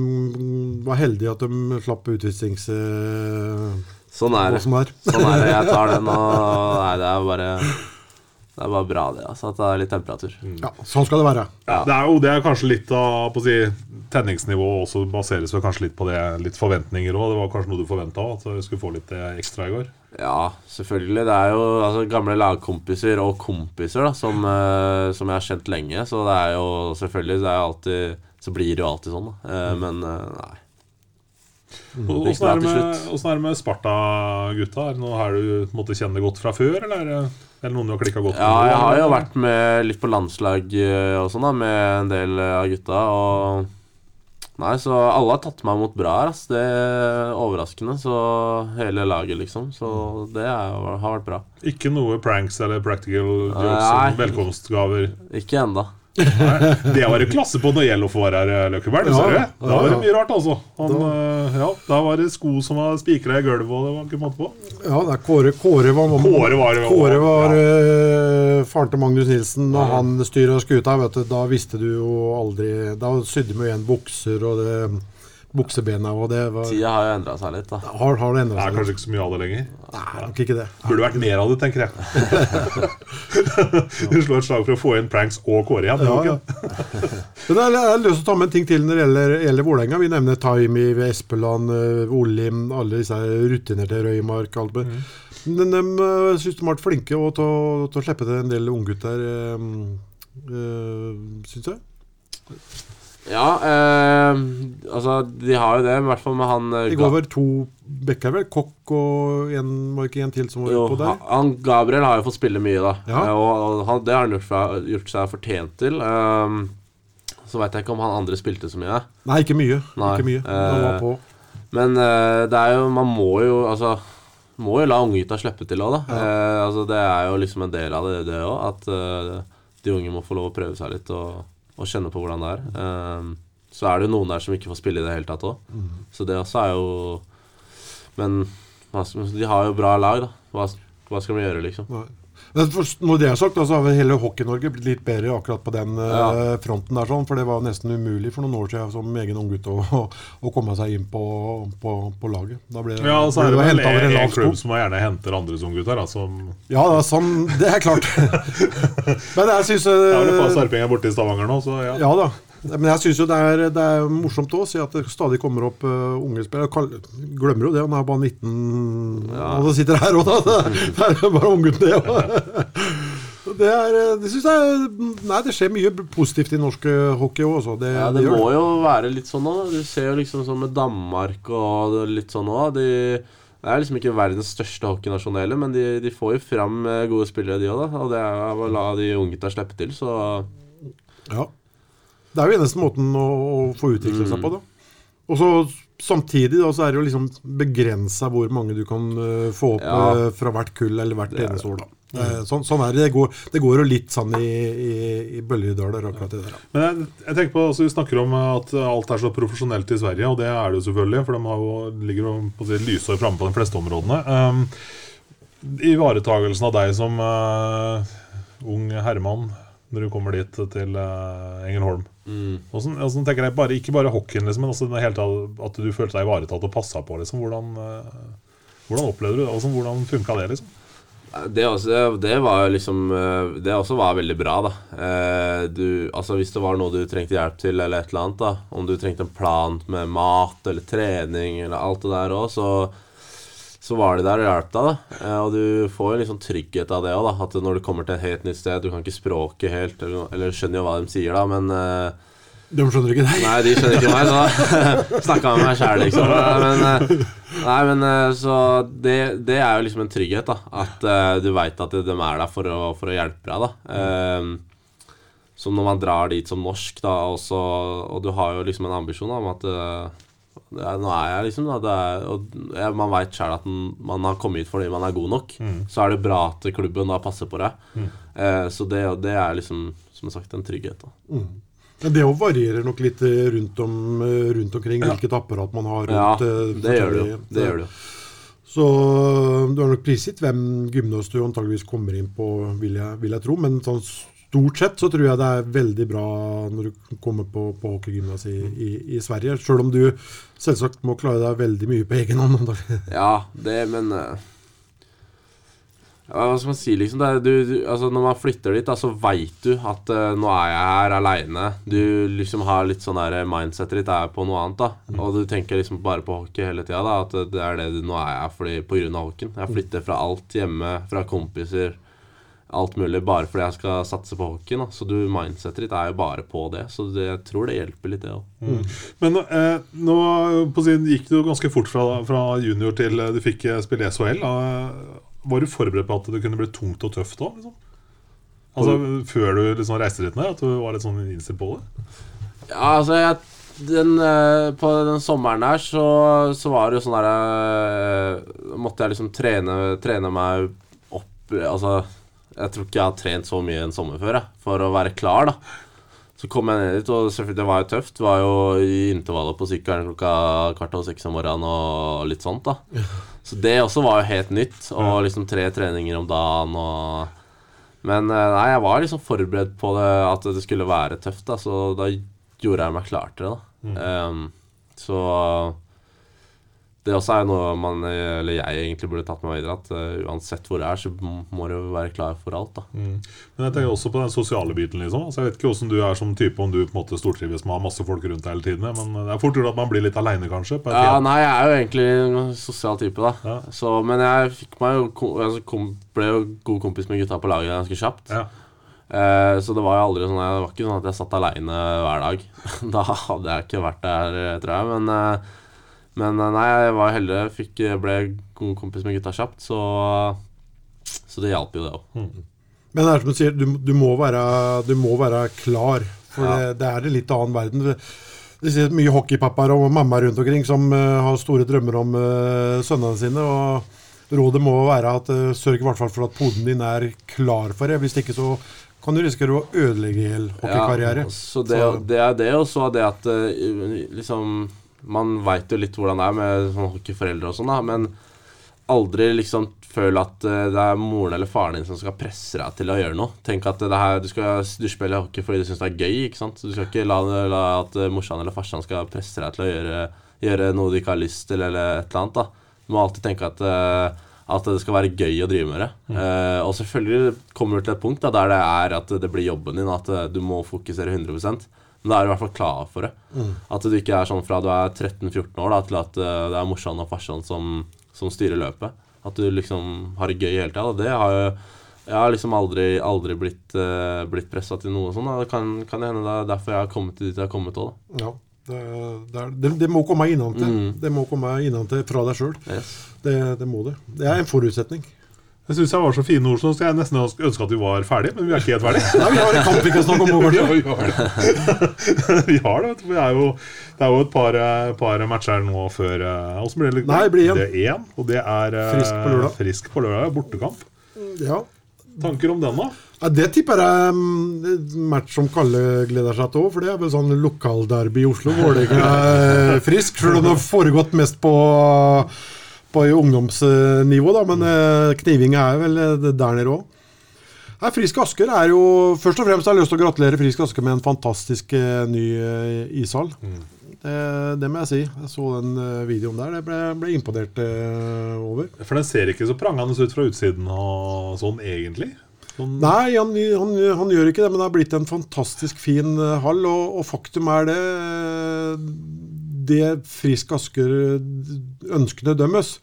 var heldige at de slapp utvisnings... eh, Sånn er det. er. Sånn er det. Jeg tar den, og Nei, det er bare Det er bare bra, det. Altså, at det er litt temperatur. Ja, sånn skal det være. Ja, det er jo det er kanskje litt av på å si, Tenningsnivået også baseres vel kanskje litt på det Litt forventninger òg. Det var kanskje noe du forventa at du skulle få litt eh, ekstra i går? Ja, selvfølgelig. Det er jo altså, gamle lagkompiser og kompiser da, som, uh, som jeg har kjent lenge. Så det er jo selvfølgelig det er alltid, Så blir det jo alltid sånn, da. Eh, men uh, nei. Åssen Gikk er, med- er det med Sparta-gutta? Er det noe her du måtte kjenne godt fra før, eller er eller noen du har klikka godt Ja, jeg har jo vært med litt på landslag og sånn, da, med en del av gutta. Og Nei, så alle har tatt meg imot bra her, Altså. Det er overraskende. Så hele laget, liksom. Så det er, har vært bra. Ikke noe pranks eller practical jokes Nei. velkomstgaver? Ikke enda. Det var det klasse på når Yellow får her, Løkkeberg. Ja, ja, Da var det mye rart, altså. Han, da, ja, da var det sko som var spikra i gulvet, og det var ikke måte på. Ja, det er Kåre Kåre var, Kåre var- Kåre var ja. eh, faren til Magnus Nilsen. Når han styra skuta, vet du, da visste du jo aldri Da sydde vi igjen bukser og det, buksebena, og det var Tida har jo endra seg litt, da. Har, har det Det er kanskje ikke så mye av det lenger. Nei, nok ikke det. Burde vært mer av det, tenker jeg. Du slår et slag for å få inn pranks og Kåre igjen. Ja, Ja. Men jeg har lyst til å ta med en ting til når det gjelder, gjelder Vålerenga. Vi nevner Taimi, Espeland, eh, Olim, alle disse rutinerte Røymark. Alt. Mm. Men de uh, syns de har vært flinke og til, å- til å slippe til en del unggutter, øh, syns jeg. Ja, eh, altså De har jo det, i hvert fall med han I Det var går vel to bekker, vel? Kokk og en, var det ikke en til som var Jo, på der? han Gabriel har jo fått spille mye, da. Ja. Eh, Og, han, det har han gjort, fra- gjort seg fortjent til. Um, så veit jeg ikke om han andre spilte så mye. Nei, ikke mye. Nei, Ikke mye. Han var eh, på. Men eh, det er jo Man må jo altså Må jo la unggutta slippe til òg, da. Eh, altså, det er jo liksom en del av det, det òg. At uh, de unge må få lov å prøve seg litt og, og kjenne på hvordan det er. Um, så er det jo noen der som ikke får spille i det hele tatt òg. Så det også er jo Men de har jo bra lag, da. Hva, hva skal vi gjøre, liksom? Nei. Når det er sagt, så har vel hele Hockey-Norge blitt litt bedre akkurat på den eh, Ja. fronten der. sånn, For det var nesten umulig for noen år siden som egen unggutt å, å komme seg inn på, på, på laget. Da ble, Ja, og så er ble det vel over en, en klubb som gjerne henter andres unggutter. da, Som Ja, det er, sånn, det er klart. Men jeg syns Jeg har et par eh, sarpinger borte i Stavanger nå, så ja. Ja da. Men jeg syns jo det er, det er morsomt å se at det stadig kommer opp uh, unge spillere. Kall- glemmer jo det, han er bare 19 Ja. Og så sitter her òg, da. Det er bare unggutten, det òg. Det, er, eh, det synes jeg Nei, det skjer mye positivt i norsk eh, hockey òg. Det, Ja, det det må jo være litt sånn òg. Du ser jo liksom sånn med Danmark og litt sånn òg. De det er liksom ikke verdens største hockeynasjonale, men de, de får jo fram gode spillere, de òg. Og det er å la de unggutta slippe til, så Ja. Det er jo eneste måten å, å få utvikle seg på, da. Og så Samtidig da, så er det jo liksom begrensa hvor mange du kan uh, få opp Ja. uh, fra hvert kull eller hvert er eneste år. da. Uh, sånn, sånn er det. Det går, det går jo litt sånn i, i, i bølgedaler, akkurat det der. Ja. Men jeg, jeg tenker på, altså Vi snakker om at alt er så profesjonelt i Sverige, og det er det jo selvfølgelig. For de har jo, ligger jo på å si, lysår framme på de fleste områdene. Um, Ivaretagelsen av deg som ung herremann når du kommer dit til uh, Engelholm. mm. Hvordan, hvordan tenker jeg, bare, Ikke bare hockeyen, liksom, men også tatt, at du følte deg ivaretatt og passa på. liksom, Hvordan, uh, hvordan opplevde du det? Altså, hvordan funka det? liksom? Det, også, det, var liksom eh, Det også var veldig bra, da. Eh, Du, altså Hvis det var noe du trengte hjelp til, eller et eller annet, da om du trengte en plan med mat eller trening eller alt det der òg, så, så var de der og hjalp deg. da Eh, Og du får jo liksom trygghet av det òg, da. At når du kommer til et helt nytt sted, du kan ikke språket helt, eller, eller skjønner jo hva de sier, da, men eh, De skjønner ikke deg. Nei, de skjønner ikke meg, så snakka med meg sjæl, liksom. Men, eh, nei, men så det, det er jo liksom en trygghet, da. At du veit at de er der for å, for å hjelpe deg, da. Eh, så når man drar dit som norsk, da, og, så, og du har jo liksom en ambisjon om at er, Nå er jeg liksom da, er, og Man veit sjøl at man har kommet hit fordi man er god nok. Så er det bra at klubben da passer på deg. Eh, så det, det er liksom, som sagt, en trygghet. da Men det òg varierer nok litt eh, rundt, om, eh, rundt omkring hvilket apparat man har Ja, rundt. Ja, det gjør det jo. Det gjør det jo. Så eh, du er nok prisgitt hvem gymnas du antageligvis kommer inn på, vil jeg, vil jeg tro. Men sånn stort sett så tror jeg det er veldig bra når du kommer på, på hockeygymnas i, i, i Sverige. Sjøl om du selvsagt må klare deg veldig mye på egen hånd. Ja, det, men eh, Ja, Hva skal man si, liksom? Det er, du, du, altså, når man flytter dit, da, så veit du at uh, nå er jeg her aleine. Du liksom har litt sånn der mindsetet ditt er på noe annet, da. Og du tenker liksom bare på hockey hele tida, da. At det er det du Nå er jeg fordi, på grunn av hockeyen. Jeg flytter fra alt hjemme, fra kompiser, alt mulig, bare fordi jeg skal satse på hockeyen. Så du, mindsetet ditt er jo bare på det. Så det, jeg tror det hjelper litt, det òg. Men eh, nå på sin, gikk det jo ganske fort fra, fra junior til eh, du fikk eh, spille SHL. Da. Var du forberedt på at det kunne bli tungt og tøft òg? Liksom? Altså, før du liksom reiste dit ned? At du var litt sånn innstilt på det? Ja, altså jeg, den, eh, På den sommeren der så, så var det jo sånn der eh, Måtte jeg liksom trene, trene meg opp Altså Jeg tror ikke jeg har trent så mye en sommer før jeg, for å være klar. da Så kom jeg ned dit, og selvfølgelig det var jo tøft. Det var jo i intervallet på sykkelen klokka kvart over seks om morgenen og litt sånt. da Så det også var jo helt nytt. Og liksom tre treninger om dagen og men eh, nei, jeg var liksom forberedt på det, at det skulle være tøft, da, så da gjorde jeg meg klar til det. da Ehm, Så det også er noe man, eller jeg egentlig burde tatt med meg videre. At uh, uansett hvor jeg er, så må du være klar for alt. da Men jeg tenker også på den sosiale biten. liksom altså, Jeg vet ikke hvordan du er som type, om du på en måte stortrives med å ha masse folk rundt deg hele tiden. Men det er fort gjort at man blir litt aleine, kanskje. På Ja, nei, jeg er jo egentlig en sosial type, da. Ja. Så, men jeg fikk meg jo altså, kom, ble jo god kompis med gutta på laget ganske kjapt. ja. Eh, så det var jo aldri sånn Det var ikke sånn at jeg satt aleine hver dag. da hadde jeg ikke vært der, eh, tror jeg. Men, eh, men eh, nei, jeg var heldig. Fikk, ble god kompis med gutta kjapt, så, så det hjalp jo, det òg. Men det er som du sier, du, du, må, være, du må være klar. For Ja. det, det er en litt annen verden. Det sitter mye hockeypappaer og mammaer rundt omkring som uh, har store drømmer om uh, sønnene sine. og Rådet må være at uh, sørg i hvert fall for at poden din er klar for det. Hvis ikke så kan du risikere å ødelegge hel hockeykarriere. Ja, så det, Så- det er det, og så er det at liksom Man veit jo litt hvordan det er med sånn hockeyforeldre og sånn, da, men aldri liksom føl at eh, det er moren eller faren din som skal presse deg til å gjøre noe. Tenk at det her, du, skal, du spiller hockey fordi du syns det er gøy. ikke sant? Du skal ikke la, la at eh, morsan eller farsan skal presse deg til å gjøre, gjøre noe du ikke har lyst til, eller et eller annet. da. Du må alltid tenke at eh, at det skal være gøy å drive med det. Eh, og selvfølgelig kommer du til et punkt da, der det er at det blir jobben din, at du må fokusere 100 Men da er du i hvert fall klar for det. At du ikke er sånn fra du er 13-14 år da, til at eh, det er morsan og farsan som, som styrer løpet. At du liksom har det gøy hele tida. Det har jo Jeg har liksom aldri, aldri blitt, uh, blitt pressa til noe sånt. Det kan, kan hende det er derfor jeg har kommet dit jeg har kommet òg, da. Ja, det, det, er, det, det må komme innentil. Mm. Det må komme innentil fra deg sjøl. Yes. Det, det må det. Det er en forutsetning. Jeg syns jeg var så fine ord, så jeg nesten ønske at vi var ferdige, men vi er ikke helt ferdige. Nei, vi har en kamp vi kan snakke om over tid. vi har det. vi vet du. Vi er jo, det er jo et par, eh, par matcher nå før oss. Åssen blir det? Nei, det blir én. Det er én, og det er eh, Frisk på lørdag. Frisk på lørdag, Bortekamp. Ja. Tanker om den, da? Ja, Det tipper jeg um, match som Kalle gleder seg til òg, for det er vel sånn lokalderby i Oslo. Vålerenga er frisk, selv om det har foregått mest på, på ungdomsnivå, da, men eh, knivinga er vel eh, der nede òg. Frisk Asker er jo Først og fremst har jeg lyst til å gratulere Frisk Asker med en fantastisk eh, ny ishall. Det, det må jeg si. Jeg så den videoen der. Det ble, ble imponert over. For den ser ikke så prangende ut fra utsiden og sånn, egentlig. Sånn, Nei, han, han, han gjør ikke det, men det har blitt en fantastisk fin hall. Og, og faktum er det Det Frisk Asker ønskene dømmes,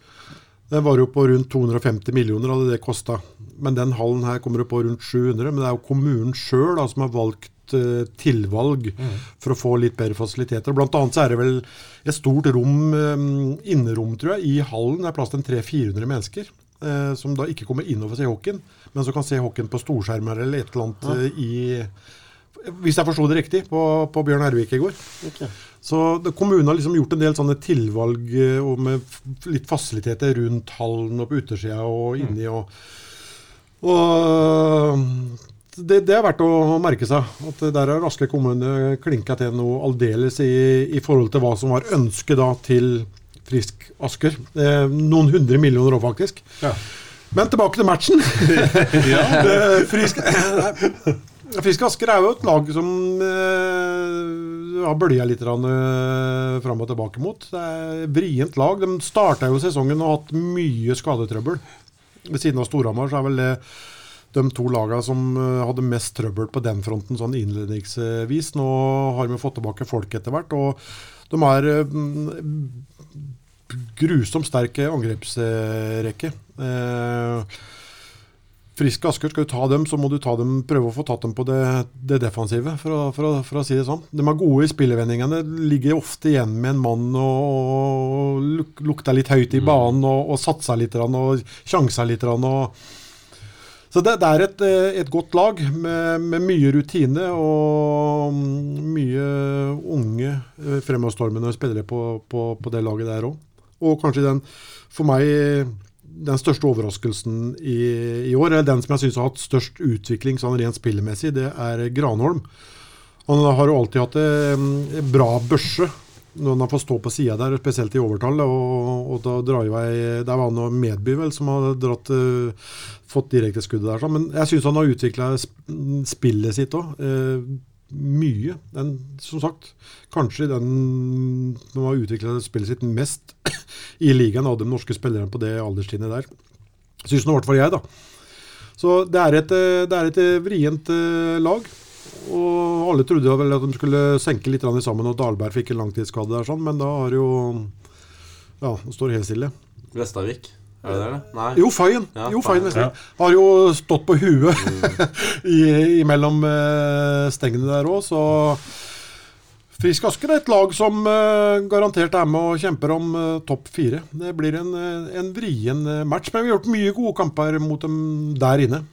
det var jo på rundt 250 millioner hadde det kosta. Men den hallen her kommer jo på rundt 700. Men det er jo kommunen sjøl som har valgt uh, tilvalg for å få litt bedre fasiliteter. Blant annet så er det vel et stort rom, um, innerom, tror jeg, i hallen. Det er plass til 300-400 mennesker. Uh, Som da ikke kommer inn og får se hockeyen, men som kan se hockeyen på storskjermer eller et eller annet uh, i Hvis jeg forsto det riktig, på, på Bjørn Ervik i går. Så det, kommunen har liksom gjort en del sånne tilvalg eh, og med litt fasiliteter rundt hallen og på utersida og inni. og og det, det er verdt å merke seg. at Der har Asker kommune klinka til noe aldeles i, i forhold til hva som var ønsket da til Frisk Asker. Eh, noen hundre millioner òg, faktisk. Ja. Men tilbake til matchen. Eh, Frisk, Frisk Asker er jo et lag som eh, har bølja litt uh, fram og tilbake mot. Det er et vrient lag. De starta jo sesongen og har hatt mye skadetrøbbel. ved siden av Storhamar, så er vel det de to lagene som eh, hadde mest trøbbel på den fronten sånn innledningsvis. Nå har vi fått tilbake folk etter hvert, og de er eh, grusomt sterke angrepsrekke. Eh, Frisk Asker, skal du ta dem, så må du ta dem, prøve å få tatt dem på det, det defensive, for å, for, å, for å, si det sånn. De er gode i spillevendingene. Ligger ofte igjen med en mann og, og luk, lukter litt høyt i banen og, og satser litt og sjanser litt. Og, så det, det er et, et, godt lag med, med, mye rutine og mye unge eh, fremadstormende spillere på, på, på det laget der òg. Og kanskje den, for meg den største overraskelsen i, i, år, eller den som jeg syns har hatt størst utvikling sånn rent spillemessig, det er Granholm. Han har jo alltid hatt en bra børse når han har fått stå på sida der, spesielt i overtall. Og, og da drar i vei Der var han og Medby vel som har dratt, uh, fått direkteskuddet der. Men jeg syns han har utvikla spillet sitt òg. Eh, mye. Den, som sagt, kanskje den som har utvikla spillet sitt mest i ligaen av de norske spillerne på det alderstrinnet der. Syns nå i hvert fall jeg, da. Så det er et, eh, det er et eh, vrient uh, lag. Og alle trodde vel at de skulle senke litt sammen, og Dahlberg fikk en langtidsskade der, sånn, men da har jo Ja, det står helt stille. Vestavik. Er det det? Nei. Jo, Fayen. Ja, jo, Fayen ja. Har jo stått på huet mm. mellom uh, stengene der òg, så Frisk Asker er et lag som uh, garantert er med og kjemper om uh, topp fire. Det blir en, en vrien match, men vi har gjort mye gode kamper mot dem der inne.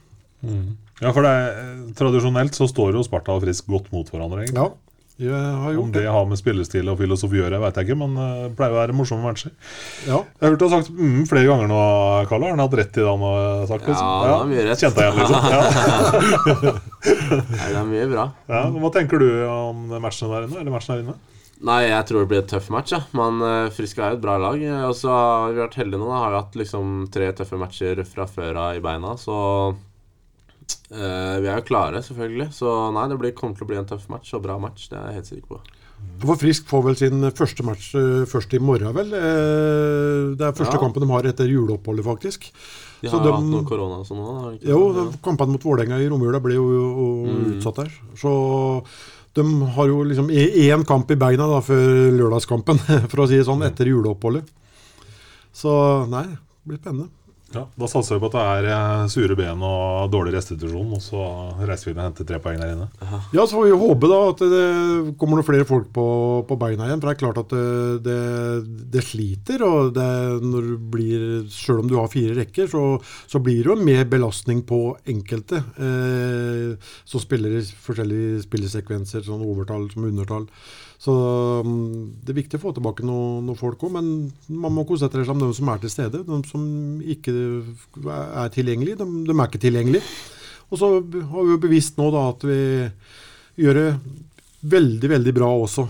Mm. Ja, for er, Tradisjonelt så står jo Sparta og Frisk godt mot hverandre. egentlig. Ja. Om det har med spillestil og filosofi å gjøre, vet jeg ikke, men det pleier å være morsomme matcher. Ja. Jeg har hørt du har sagt mm, flere ganger nå, Karl. Har han hatt rett i det han har sagt? Liksom? Ja, han har mye rett. Kjente jeg igjen, liksom. Ja. Nei, det er mye bra. Ja, hva tenker du om matchen der inne? Eller matchen der inne? Nei, jeg tror det blir et tøff match. Ja. Men uh, Friska er jo et bra lag. Og så har vi vært heldige nå. Da. Har vi hatt liksom tre tøffe matcher fra før av i beina. Så Uh, vi er jo klare, selvfølgelig. Så nei, det blir, kommer til å bli en tøff match og bra match. Det er jeg helt sikker på. For Frisk får vel sin første match uh, først i morgen, vel? Uh, det er første ja. kampen de har etter juleoppholdet, faktisk. De har de, hatt noe korona og sånn òg? Jo, ja. kampene mot Vålerenga i romjula ble jo, jo mm. utsatt der. Så de har jo liksom én kamp i beina da, før lørdagskampen, for å si det sånn, etter juleoppholdet. Så nei, det blir spennende. Ja, Da satser vi på at det er eh, sure ben og dårlig restitusjon, og så reiser vi inn og henter tre poeng der inne. Ja, så får vi håpe da at det kommer noen flere folk på, på beina igjen. For det er klart at det, det, det sliter. og det, når det blir, Selv om du har fire rekker, så, så blir det jo mer belastning på enkelte eh, som spiller i forskjellige spillesekvenser, sånn overtall som undertall. Så um, det er viktig å få tilbake noen noe folk òg, men man må konsentrere seg om de som er til stede. De som ikke er tilgjengelige, de, de er ikke tilgjengelige. Og så har vi jo bevisst nå da at vi gjør det veldig, veldig bra også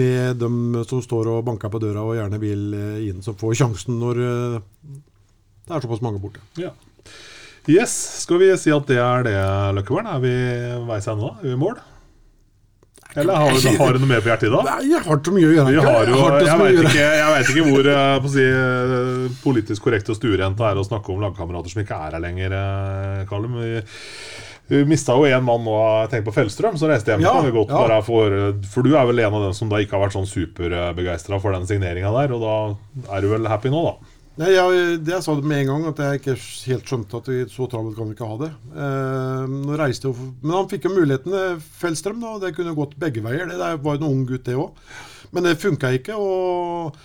med dem som står og banker på døra og gjerne vil eh, inn, som får sjansen når eh, det er såpass mange borte. Ja. Yes, skal vi si at det er det, Løkkevern? Er vi veis ende da? Er vi i mål? Eller har du, har du, noe mer på hjertet i dag? Nei, jeg har så mye å gjøre. Jo, jeg, vet ikke, ikke hvor uh, si, politisk korrekt og stuerent det er å snakke om lagkamerater som ikke er her lenger, uh, Karl. Vi, vi mista jo én mann nå, tenk på Fellstrøm, som reiste hjem. Ja, godt, ja. for, for, du er vel en av dem som da ikke har vært sånn superbegeistra for den signeringa der, og da er du vel happy nå, da? Nei, jeg, jeg sa det med en gang, at jeg ikke helt skjønte at vi så travelt kan vi ikke ha det. Eh, reiste jo, Men han fikk jo muligheten, Fellstrøm. da, Det kunne gått begge veier. Det var jo en ung gutt, det òg. Men det funka ikke. og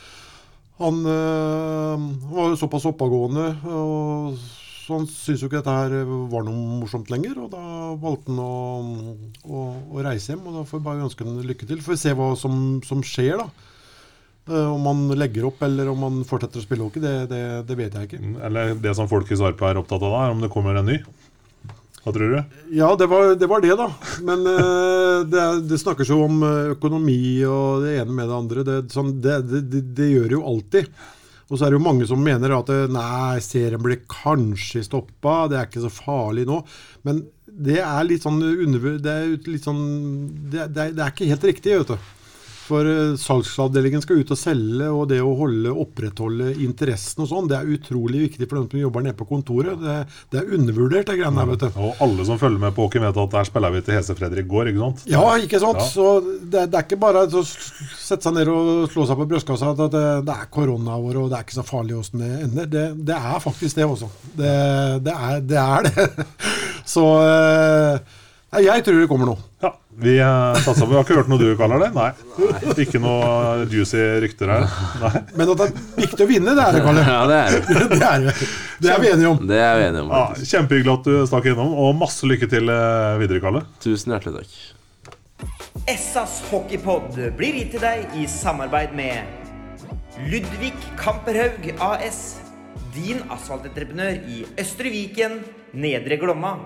han, øh, var jo såpass oppegående. og så Han syntes jo ikke dette her var noe morsomt lenger. og Da valgte han å, å, å reise hjem. og Da får vi bare ønske ham lykke til. Får vi se hva som, som skjer. da. Eh, om man legger opp eller om man fortsetter å spille hockey, det, det, det vet jeg ikke. Mm, eller det som folk i Sarpsborg er opptatt av, da, om det kommer en ny? Hva tror du? Ja, det var det, var det da. Men uh, det, det, snakkes jo om eh, økonomi og det ene med det andre. Det, sånn, det gjør jo alltid. Og så er det jo mange som mener at nei, serien blir kanskje stoppa, det er ikke så farlig nå. Men det er litt sånn, under, det er, litt sånn det, det, er ikke helt riktig, vet du. For eh, salgsavdelingen skal ut og selge, og det å holde, opprettholde interessen og sånn, det er utrolig viktig for dem som jobber nede på kontoret. Det, det er undervurdert, det greiene der, vet du. Og alle som følger med på hockey, vet at der spiller vi til Hese-Fredrik går, ikke sant? Ja, ikke sant? Ja. Så det, det er ikke bare å sette seg ned og slå seg på brystkassa at det, det er koronaår og det er ikke så farlig åssen det ender. Det, det er faktisk det også. Det, det, er, det er det. Så eh, jeg tror det kommer nå. Ja, vi eh, satser på Vi har ikke hørt noe du kaller det? Nei. Ikke noe juicy rykter her? Nei. Men at det er viktig å vinne, det er det, Kalle. Ja, det er det. Det er, det. det er vi enige om. Det er vi enige om. Ja. Kjempehyggelig at du stakk innom, og masse lykke til eh, videre, Kalle. Tusen hjertelig takk. Essas hockeypod blir gitt til deg i samarbeid med Ludvig Kamperhaug AS. Din asfaltentreprenør i Østre Viken, Nedre Glomma.